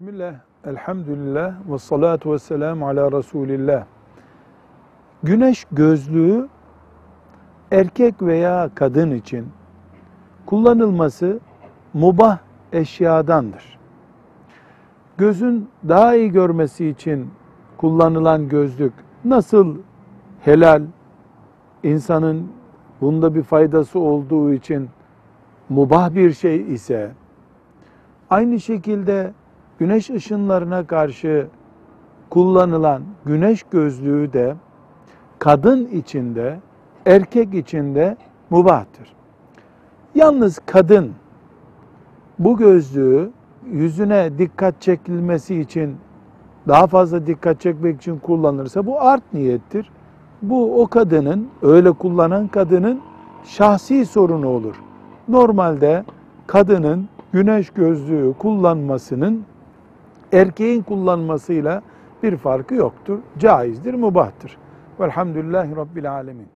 Bismillah, elhamdülillah ve salatu ve selamu ala Resulillah. Güneş gözlüğü erkek veya kadın için kullanılması mubah eşyadandır. Gözün daha iyi görmesi için kullanılan gözlük nasıl helal, insanın bunda bir faydası olduğu için mubah bir şey ise, aynı şekilde güneş ışınlarına karşı kullanılan güneş gözlüğü de kadın içinde, erkek içinde mubahtır. Yalnız kadın bu gözlüğü yüzüne dikkat çekilmesi için daha fazla dikkat çekmek için kullanırsa bu art niyettir. Bu o kadının, öyle kullanan kadının şahsi sorunu olur. Normalde kadının güneş gözlüğü kullanmasının erkeğin kullanmasıyla bir farkı yoktur. Caizdir, mubahtır. Velhamdülillahi Rabbil Alemin.